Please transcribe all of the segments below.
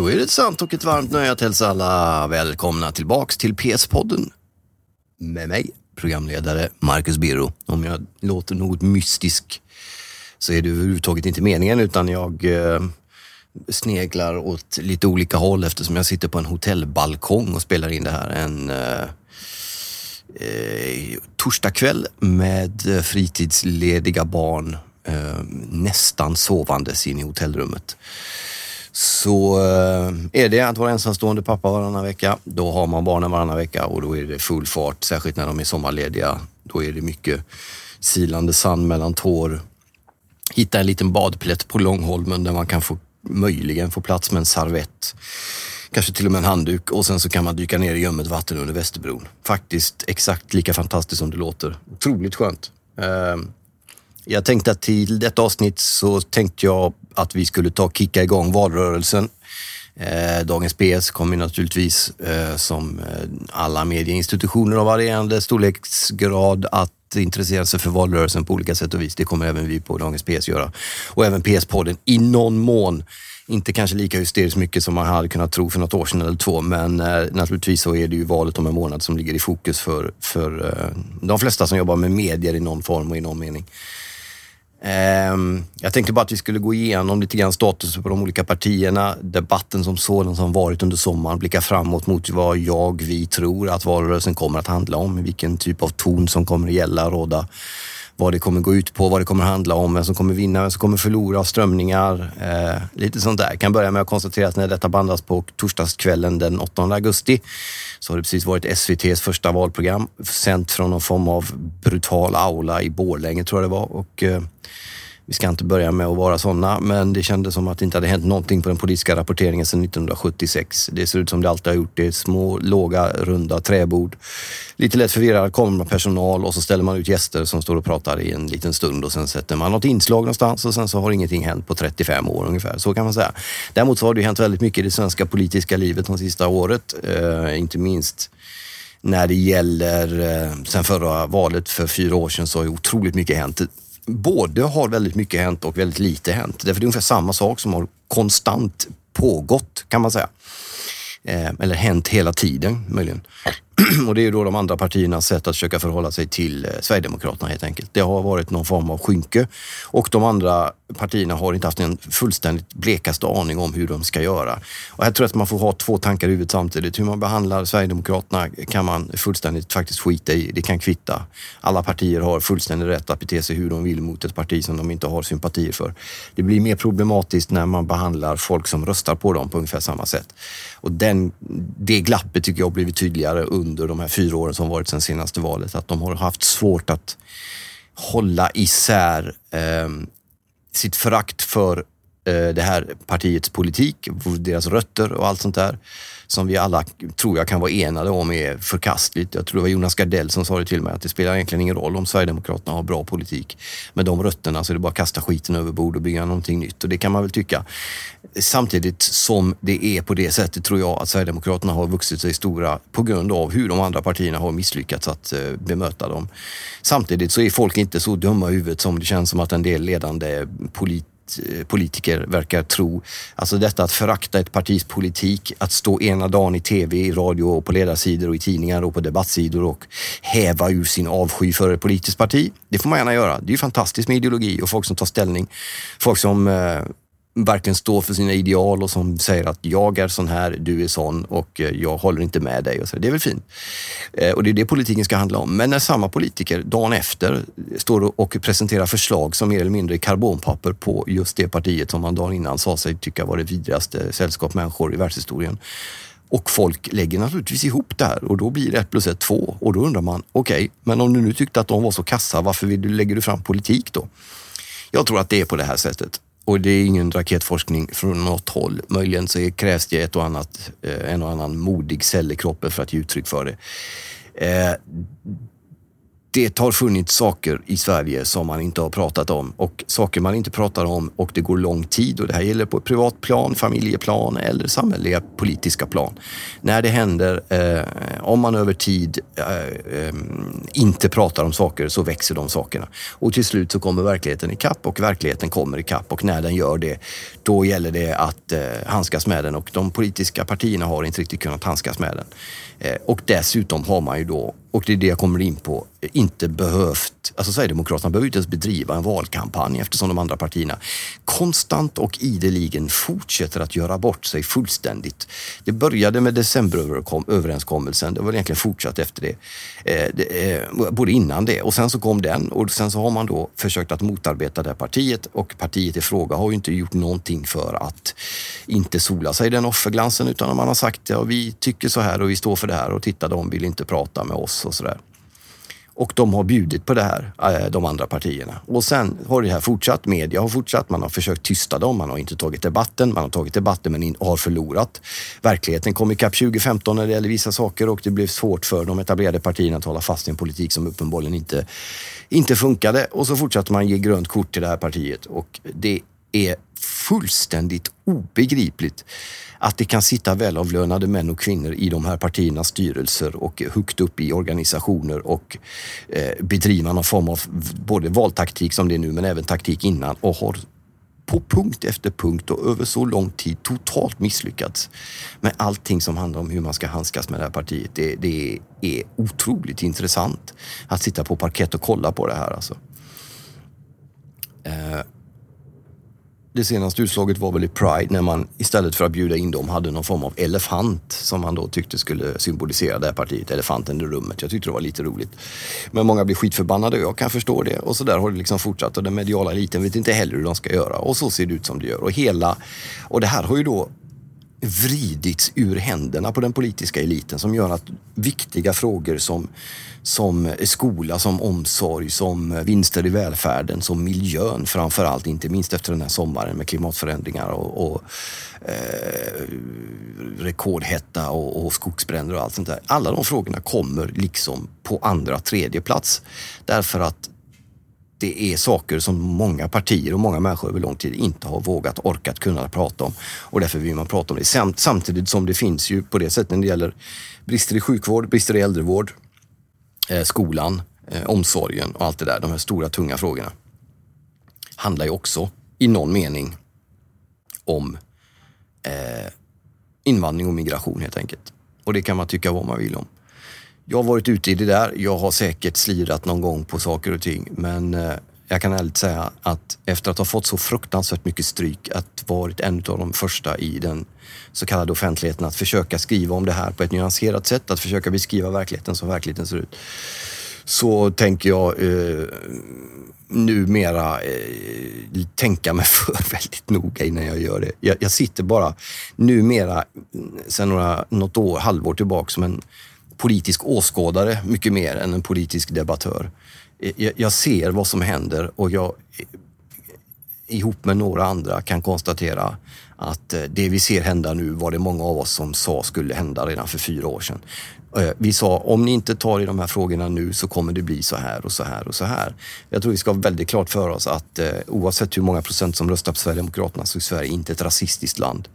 Då är det ett sant och ett varmt nöje att hälsa alla välkomna tillbaks till PS-podden. Med mig, programledare Marcus Birro. Om jag låter något mystisk så är det överhuvudtaget inte meningen utan jag eh, sneglar åt lite olika håll eftersom jag sitter på en hotellbalkong och spelar in det här en eh, eh, torsdagkväll med fritidslediga barn eh, nästan sovandes in i hotellrummet. Så eh, är det att vara ensamstående pappa varannan vecka, då har man barnen varannan vecka och då är det full fart, särskilt när de är sommarlediga. Då är det mycket silande sand mellan tår. Hitta en liten badplätt på Långholmen där man kan få möjligen få plats med en servett. Kanske till och med en handduk och sen så kan man dyka ner i ljummet vatten under Västerbron. Faktiskt exakt lika fantastiskt som det låter. Otroligt skönt. Eh, jag tänkte att till detta avsnitt så tänkte jag att vi skulle ta och kicka igång valrörelsen. Eh, Dagens PS kommer naturligtvis eh, som eh, alla medieinstitutioner av varierande storleksgrad att intressera sig för valrörelsen på olika sätt och vis. Det kommer även vi på Dagens PS göra. Och även PS-podden i någon mån. Inte kanske lika hysteriskt mycket som man hade kunnat tro för något år sedan eller två, men eh, naturligtvis så är det ju valet om en månad som ligger i fokus för, för eh, de flesta som jobbar med medier i någon form och i någon mening. Ehm, jag tänkte bara att vi skulle gå igenom lite grann status på de olika partierna, debatten som sådan som varit under sommaren, blicka framåt mot vad jag, vi tror att valrörelsen kommer att handla om, vilken typ av ton som kommer att gälla, råda, vad det kommer gå ut på, vad det kommer handla om, vem som kommer vinna, vem som kommer förlora, strömningar, eh, lite sånt där. Jag kan börja med att konstatera att när detta bandas på torsdagskvällen den 8 augusti så har det precis varit SVTs första valprogram sänt från någon form av brutal aula i Borlänge tror jag det var och eh, vi ska inte börja med att vara sådana, men det kändes som att det inte hade hänt någonting på den politiska rapporteringen sedan 1976. Det ser ut som det alltid har gjort. Det är små, låga, runda träbord. Lite lätt förvirrad kamerapersonal och så ställer man ut gäster som står och pratar i en liten stund och sen sätter man något inslag någonstans och sen så har ingenting hänt på 35 år ungefär. Så kan man säga. Däremot så har det hänt väldigt mycket i det svenska politiska livet de sista året. Eh, inte minst när det gäller, eh, sen förra valet för fyra år sedan så har ju otroligt mycket hänt både har väldigt mycket hänt och väldigt lite hänt. Därför det är ungefär samma sak som har konstant pågått kan man säga. Eh, eller hänt hela tiden möjligen. Och det är ju då de andra partiernas sätt att försöka förhålla sig till eh, Sverigedemokraterna helt enkelt. Det har varit någon form av skynke och de andra partierna har inte haft en fullständigt blekaste aning om hur de ska göra. Och här tror jag att man får ha två tankar i huvudet samtidigt. Hur man behandlar Sverigedemokraterna kan man fullständigt faktiskt skita i. Det kan kvitta. Alla partier har fullständig rätt att bete sig hur de vill mot ett parti som de inte har sympatier för. Det blir mer problematiskt när man behandlar folk som röstar på dem på ungefär samma sätt. Och den, det glappet tycker jag har blivit tydligare under de här fyra åren som varit sedan senaste valet. Att de har haft svårt att hålla isär eh, sitt förakt för Eh, det här partiets politik, deras rötter och allt sånt där som vi alla, tror jag, kan vara enade om är förkastligt. Jag tror det var Jonas Gardell som sa det till mig att det spelar egentligen ingen roll om Sverigedemokraterna har bra politik. Med de rötterna så är det bara att kasta skiten över bord och bygga någonting nytt och det kan man väl tycka. Samtidigt som det är på det sättet tror jag att Sverigedemokraterna har vuxit sig stora på grund av hur de andra partierna har misslyckats att eh, bemöta dem. Samtidigt så är folk inte så dumma i huvudet som det känns som att en del ledande politiker Eh, politiker verkar tro. Alltså detta att förakta ett partis politik, att stå ena dagen i tv, i radio och på ledarsidor och i tidningar och på debattsidor och häva ur sin avsky för ett politiskt parti. Det får man gärna göra. Det är ju fantastiskt med ideologi och folk som tar ställning. Folk som eh, verkligen står för sina ideal och som säger att jag är sån här, du är sån och eh, jag håller inte med dig. Och så. Det är väl fint. Eh, och det är det politiken ska handla om. Men när samma politiker dagen efter står och presenterar förslag som mer eller mindre är karbonpapper på just det partiet som man dagen innan sa sig tycka var det vidrigaste sällskap människor i världshistorien. Och folk lägger naturligtvis ihop det här och då blir det ett plus ett två och då undrar man, okej, okay, men om du nu tyckte att de var så kassa, varför lägger du fram politik då? Jag tror att det är på det här sättet. Och det är ingen raketforskning från något håll. Möjligen så krävs det ett och annat, eh, en och annan modig cell i kroppen för att ge uttryck för det. Eh, det har funnits saker i Sverige som man inte har pratat om och saker man inte pratar om och det går lång tid och det här gäller på privat plan, familjeplan eller samhälleliga politiska plan. När det händer, eh, om man över tid eh, eh, inte pratar om saker så växer de sakerna. Och till slut så kommer verkligheten ikapp och verkligheten kommer ikapp och när den gör det, då gäller det att eh, handskas med den och de politiska partierna har inte riktigt kunnat handskas med den. Eh, och dessutom har man ju då, och det är det jag kommer in på, inte behövt, alltså Sverigedemokraterna behöver inte ens bedriva en valkampanj eftersom de andra partierna konstant och ideligen fortsätter att göra bort sig fullständigt. Det började med decemberöverenskommelsen, det var egentligen fortsatt efter det. Eh, det eh, både innan det. Och sen så kom den. Och sen så har man då försökt att motarbeta det partiet. Och partiet i fråga har ju inte gjort någonting för att inte sola sig i den offerglansen. Utan man har sagt ja, vi tycker så här och vi står för det här. Och titta de vill inte prata med oss och sådär. Och de har bjudit på det här, eh, de andra partierna. Och sen har det här fortsatt, media har fortsatt, man har försökt tysta dem, man har inte tagit debatten, man har tagit debatten men har förlorat. Verkligheten kom ikapp 2015 när det gäller vissa saker och det blev svårt för de etablerade partierna att hålla fast i en politik som uppenbarligen inte, inte funkade. Och så fortsatte man ge grönt kort till det här partiet och det är fullständigt obegripligt att det kan sitta välavlönade män och kvinnor i de här partiernas styrelser och högt upp i organisationer och eh, bedriva någon form av både valtaktik som det är nu men även taktik innan och har på punkt efter punkt och över så lång tid totalt misslyckats med allting som handlar om hur man ska handskas med det här partiet. Det, det är otroligt intressant att sitta på parkett och kolla på det här alltså. Eh, det senaste utslaget var väl i Pride när man istället för att bjuda in dem hade någon form av elefant som man då tyckte skulle symbolisera det här partiet, elefanten i rummet. Jag tyckte det var lite roligt. Men många blir skitförbannade och jag kan förstå det. Och så där har det liksom fortsatt och den mediala eliten vet inte heller hur de ska göra. Och så ser det ut som det gör. Och hela, och det här har ju då vridits ur händerna på den politiska eliten som gör att viktiga frågor som, som skola, som omsorg, som vinster i välfärden, som miljön framför allt, inte minst efter den här sommaren med klimatförändringar och, och eh, rekordhetta och, och skogsbränder och allt sånt där. Alla de frågorna kommer liksom på andra, tredje plats därför att det är saker som många partier och många människor över lång tid inte har vågat, orkat, kunna prata om. Och därför vill man prata om det. Samtidigt som det finns ju på det sättet när det gäller brister i sjukvård, brister i äldrevård, eh, skolan, eh, omsorgen och allt det där. De här stora tunga frågorna. Handlar ju också i någon mening om eh, invandring och migration helt enkelt. Och det kan man tycka vad man vill om. Jag har varit ute i det där. Jag har säkert slirat någon gång på saker och ting, men eh, jag kan ärligt säga att efter att ha fått så fruktansvärt mycket stryk, att varit en av de första i den så kallade offentligheten att försöka skriva om det här på ett nyanserat sätt, att försöka beskriva verkligheten som verkligheten ser ut. Så tänker jag eh, numera eh, tänka mig för väldigt noga innan jag gör det. Jag, jag sitter bara numera, sedan några, något år, halvår tillbaka, som en politisk åskådare mycket mer än en politisk debattör. Jag, ser vad som händer och jag ihop med några andra kan konstatera att eh, det vi ser hända nu var det många av oss som sa skulle hända redan för fyra år sedan. Eh, vi sa om ni inte tar i de här frågorna nu så kommer det bli så här och så här och så här. Jag tror vi ska ha väldigt klart för oss att eh, oavsett hur många procent som röstar på Sverigedemokraterna så är Sverige inte ett rasistiskt land.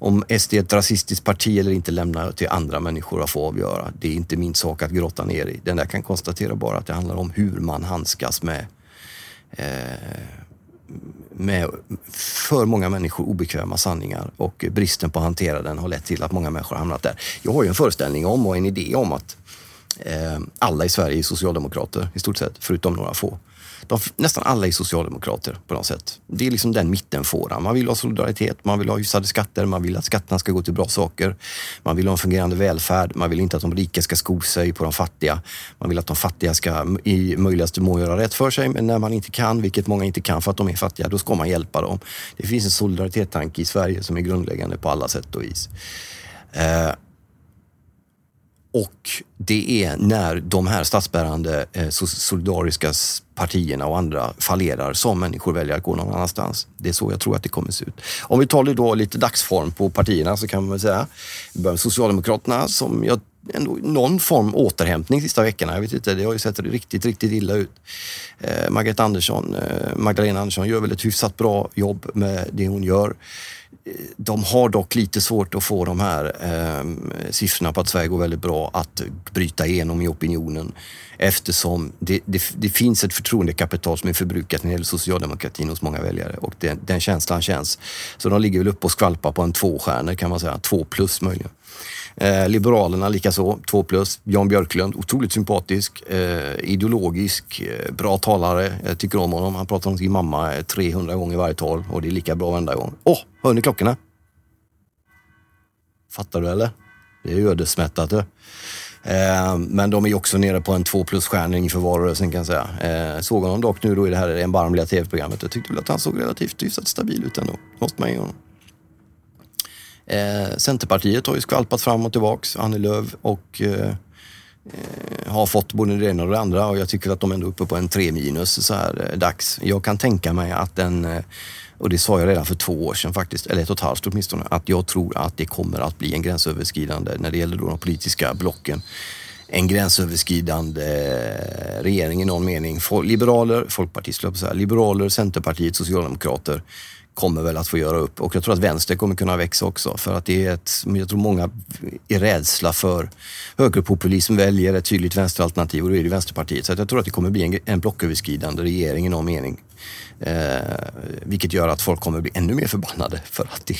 Om SD är ett rasistiskt parti eller inte lämnar till andra människor att få avgöra. Det är inte min sak att grotta ner i. Den där kan konstatera bara att det handlar om hur man handskas med eh, med för många människor obekväma sanningar och bristen på att hantera den har lett till att många människor har hamnat där. Jag har ju en föreställning om och en idé om att eh, alla i Sverige är socialdemokrater i stort sett, förutom några få de, nästan alla är socialdemokrater på något sätt. Det är liksom den mittenfåran. Man vill ha solidaritet, man vill ha hyfsade skatter, man vill att skatterna ska gå till bra saker. Man vill ha en fungerande välfärd, man vill inte att de rika ska sko sig på de fattiga. Man vill att de fattiga ska i möjligaste mån göra rätt för sig, men när man inte kan, vilket många inte kan för att de är fattiga, då ska man hjälpa dem. Det finns en solidaritetstanke i Sverige som är grundläggande på alla sätt och vis. Eh, och det är när de här statsbärande eh, solidariska partierna och andra fallerar som människor väljer att gå någon annanstans. Det är så jag tror att det kommer se ut. Om vi tar då lite dagsform på partierna så kan man väl säga, Socialdemokraterna som jag ändå någon form återhämtning sista veckorna. Jag vet inte, det har ju sett riktigt, riktigt illa ut. Eh, Margareta Andersson, eh, Magdalena Andersson gör väl ett hyfsat bra jobb med det hon gör. De har dock lite svårt att få de här eh, siffrorna på att Sverige går väldigt bra att bryta igenom i opinionen eftersom det, det, det finns ett förtroendekapital som är förbrukat när det gäller socialdemokratin hos många väljare och den, den känslan känns. Så de ligger väl uppe och skvalpar på en tvåstjärna kan man säga, två plus möjligen. Eh, Liberalerna likaså, 2 plus. Jan Björklund, otroligt sympatisk, eh, ideologisk, eh, bra talare. Jag tycker om honom. Han pratar om sin mamma eh, 300 gånger varje tal och det är lika bra varenda gång. Åh, oh, hör ni klockorna? Fattar du eller? Det är ödesmättat. Eh, men de är också nere på en 2 plus-stjärna inför valrörelsen kan jag säga. Eh, såg honom dock nu då i det här erbarmliga tv-programmet. Jag tyckte väl att han såg relativt hyfsat stabil ut ändå. Måste man ge honom. Eh, Centerpartiet har ju skvalpat fram och tillbaks, Annie Lööf och eh, eh, har fått både det ena och det andra och jag tycker att de ändå är uppe på en 3 minus så här eh, dags. Jag kan tänka mig att den, eh, och det sa jag redan för två år sedan faktiskt, eller ett och ett halvt åtminstone, att jag tror att det kommer att bli en gränsöverskridande när det gäller då de politiska blocken en gränsöverskridande regering i någon mening. Liberaler, folkpartister, liberaler, Centerpartiet, Socialdemokrater kommer väl att få göra upp och jag tror att vänster kommer kunna växa också för att det är ett, jag tror många är rädsla för högerpopulism väljer ett tydligt vänsteralternativ och då är det Vänsterpartiet. Så jag tror att det kommer bli en, en blocköverskridande regering i någon mening. Eh, vilket gör att folk kommer bli ännu mer förbannade för att de,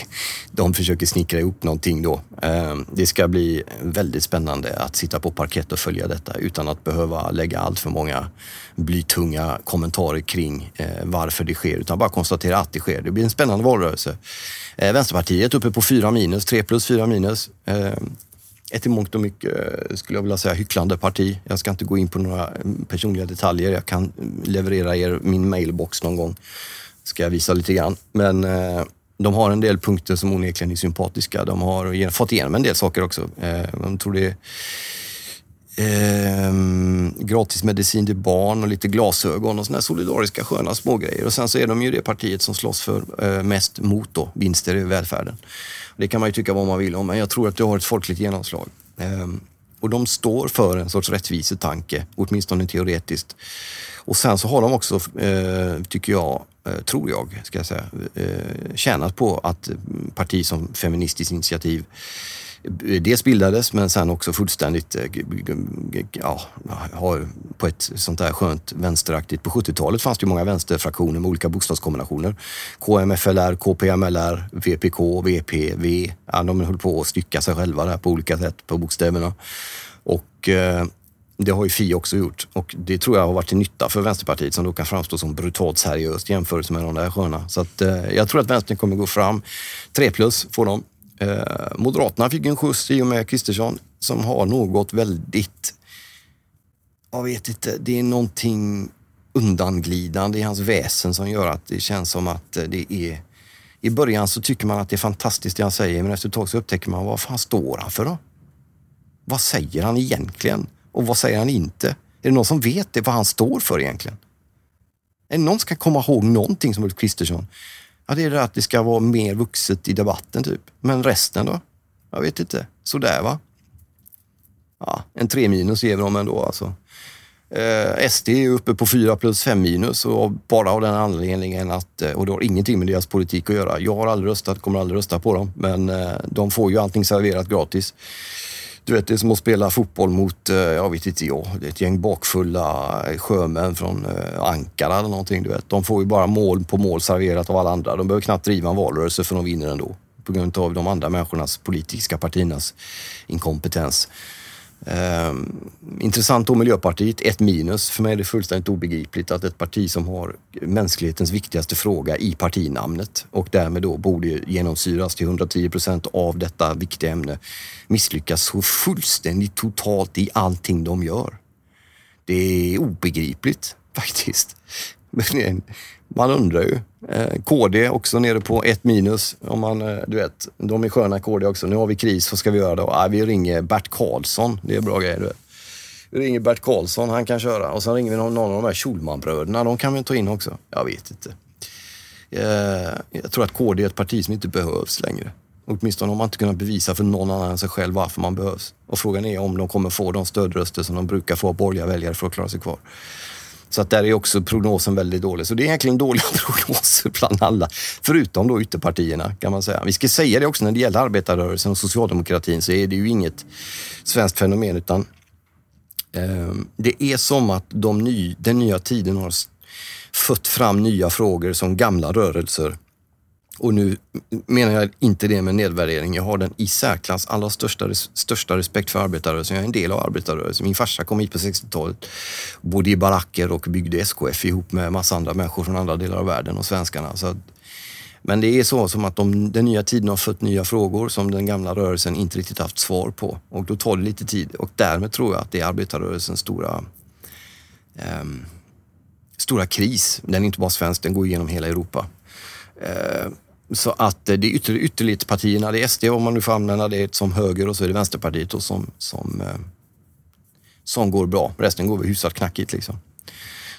de försöker snickra ihop någonting då. Eh, det ska bli väldigt spännande att sitta på parkett och följa detta utan att behöva lägga allt för många blytunga kommentarer kring eh, varför det sker, utan bara konstatera att det sker. Det blir en spännande valrörelse. Eh, Vänsterpartiet uppe på 4 minus, 3 plus 4 minus. Eh, ett i mångt och mycket, eh, skulle jag vilja säga, hycklande parti. Jag ska inte gå in på några mm, personliga detaljer. Jag kan mm, leverera er min mailbox någon gång. Ska jag visa lite grann. Men eh, de har en del punkter som onekligen är sympatiska. De har fått igenom en del saker också. Eh, de tror det är eh, gratis medicin till barn och lite glasögon och såna solidariska sköna smågrejer. Och sen så är de ju det partiet som slåss för eh, mest mot då, vinster i välfärden. Det kan man ju tycka vad man vill om, men jag tror att det har ett folkligt genomslag. Ehm, och de står för en sorts rättvisetanke, åtminstone teoretiskt. Och sen så har de också, eh, tycker jag, eh, tror jag, ska jag säga, eh, tjänat på att parti som Feministiskt initiativ dels bildades men sen också fullständigt eh, ja, har på ett sånt där skönt vänsteraktigt. På 70-talet fanns det ju många vänsterfraktioner med olika bokstavskombinationer. KMFLR, KPMLR, VPK, VPV. Ja, de höll på att stycka sig själva där på olika sätt på bokstäverna. Och eh, det har ju Fi också gjort och det tror jag har varit till nytta för Vänsterpartiet som då kan framstå som brutalt seriöst jämfört med de där sköna. Så att, eh, jag tror att vänstern kommer gå fram. 3 plus får de. Eh, Moderaterna fick en skjuts i och med Kristersson som har något väldigt, jag vet inte, det är någonting undanglidande i hans väsen som gör att det känns som att eh, det är i början så tycker man att det är fantastiskt det han säger men efter ett tag så upptäcker man vad fan står han för då? Vad säger han egentligen? Och vad säger han inte? Är det någon som vet det, vad han står för egentligen? Är det någon som kan komma ihåg någonting som Ulf Kristersson Ja, det är det att det ska vara mer vuxet i debatten typ. Men resten då? Jag vet inte. Sådär va? Ja, en tre minus ger vi dem ändå alltså. Eh, SD är uppe på 4 plus 5 minus och bara av den anledningen att, eh, och det har ingenting med deras politik att göra. Jag har aldrig röstat, kommer aldrig rösta på dem, men eh, de får ju allting serverat gratis. Du vet, det är som att spela fotboll mot, eh, jag vet inte jag, det är ett gäng bakfulla eh, sjömän från eh, Ankara eller någonting. Du vet. De får ju bara mål på mål serverat av alla andra. De behöver knappt driva en valrörelse för de vinner ändå. På grund av de andra människornas, politiska partiernas inkompetens. Eh, intressant då Miljöpartiet, ett minus. För mig är det fullständigt obegripligt att ett parti som har mänsklighetens viktigaste fråga i partinamnet och därmed då borde genomsyras till 110 procent av detta viktiga ämne misslyckas så fullständigt totalt i allting de gör. Det är obegripligt faktiskt. Men man undrar ju. Eh, KD också nere på ett minus. Om man, eh, du vet, de är sköna KD också. Nu har vi kris, vad ska vi göra då? Ah, vi ringer Bert Karlsson. Det är bra grejer. Du vet. Vi ringer Bert Karlsson, han kan köra. Och sen ringer vi någon, någon av de här Schulmanbröderna. De kan vi ta in också. Jag vet inte. Eh, jag tror att KD är ett parti som inte behövs längre. Åtminstone har man inte kunnat bevisa för någon annan än sig själv varför man behövs. Och frågan är om de kommer få de stödröster som de brukar få av borgerliga väljare för att klara sig kvar. Så att där är också prognosen väldigt dålig. Så det är egentligen dåliga prognoser bland alla, förutom då ytterpartierna kan man säga. Vi ska säga det också när det gäller arbetarrörelsen och socialdemokratin så är det ju inget svenskt fenomen utan eh, det är som att de ny, den nya tiden har fött fram nya frågor som gamla rörelser och nu menar jag inte det med nedvärdering. Jag har den i särklass allra största, största respekt för arbetarrörelsen. Jag är en del av arbetarrörelsen. Min farsa kom hit på 60-talet, bodde i baracker och byggde SKF ihop med massa andra människor från andra delar av världen och svenskarna. Så att, men det är så som att de, den nya tiden har fött nya frågor som den gamla rörelsen inte riktigt haft svar på. Och då tar det lite tid och därmed tror jag att det är arbetarrörelsens stora um, stora kris. Den är inte bara svensk, den går igenom hela Europa. Eh, så att eh, det är ytter, ytterlighetspartierna, det är SD om man nu får använda det som höger och så är det Vänsterpartiet och som, som, eh, som går bra. Resten går väl hyfsat knackigt liksom.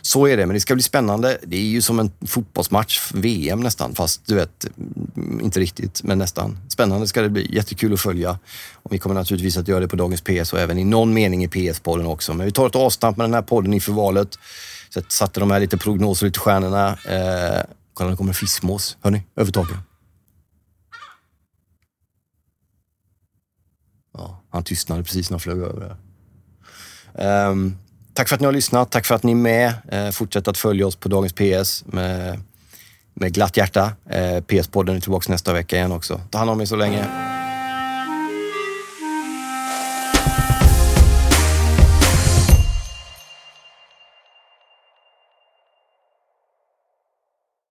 Så är det, men det ska bli spännande. Det är ju som en fotbollsmatch, VM nästan, fast du vet, mm, inte riktigt, men nästan. Spännande ska det bli. Jättekul att följa. Och vi kommer naturligtvis att göra det på dagens PS och även i någon mening i PS-podden också. Men vi tar ett avstamp med den här podden inför valet. Så satte de här lite prognoser, lite stjärnorna. Eh, Kolla, nu kommer en fiskmås. Hör ni? Över taket. Ja, han tystnade precis när han flög över. Um, tack för att ni har lyssnat. Tack för att ni är med. Uh, fortsätt att följa oss på Dagens PS med, med glatt hjärta. Eh, uh, PS-podden är tillbaka nästa vecka igen också. Ta hand om er så länge.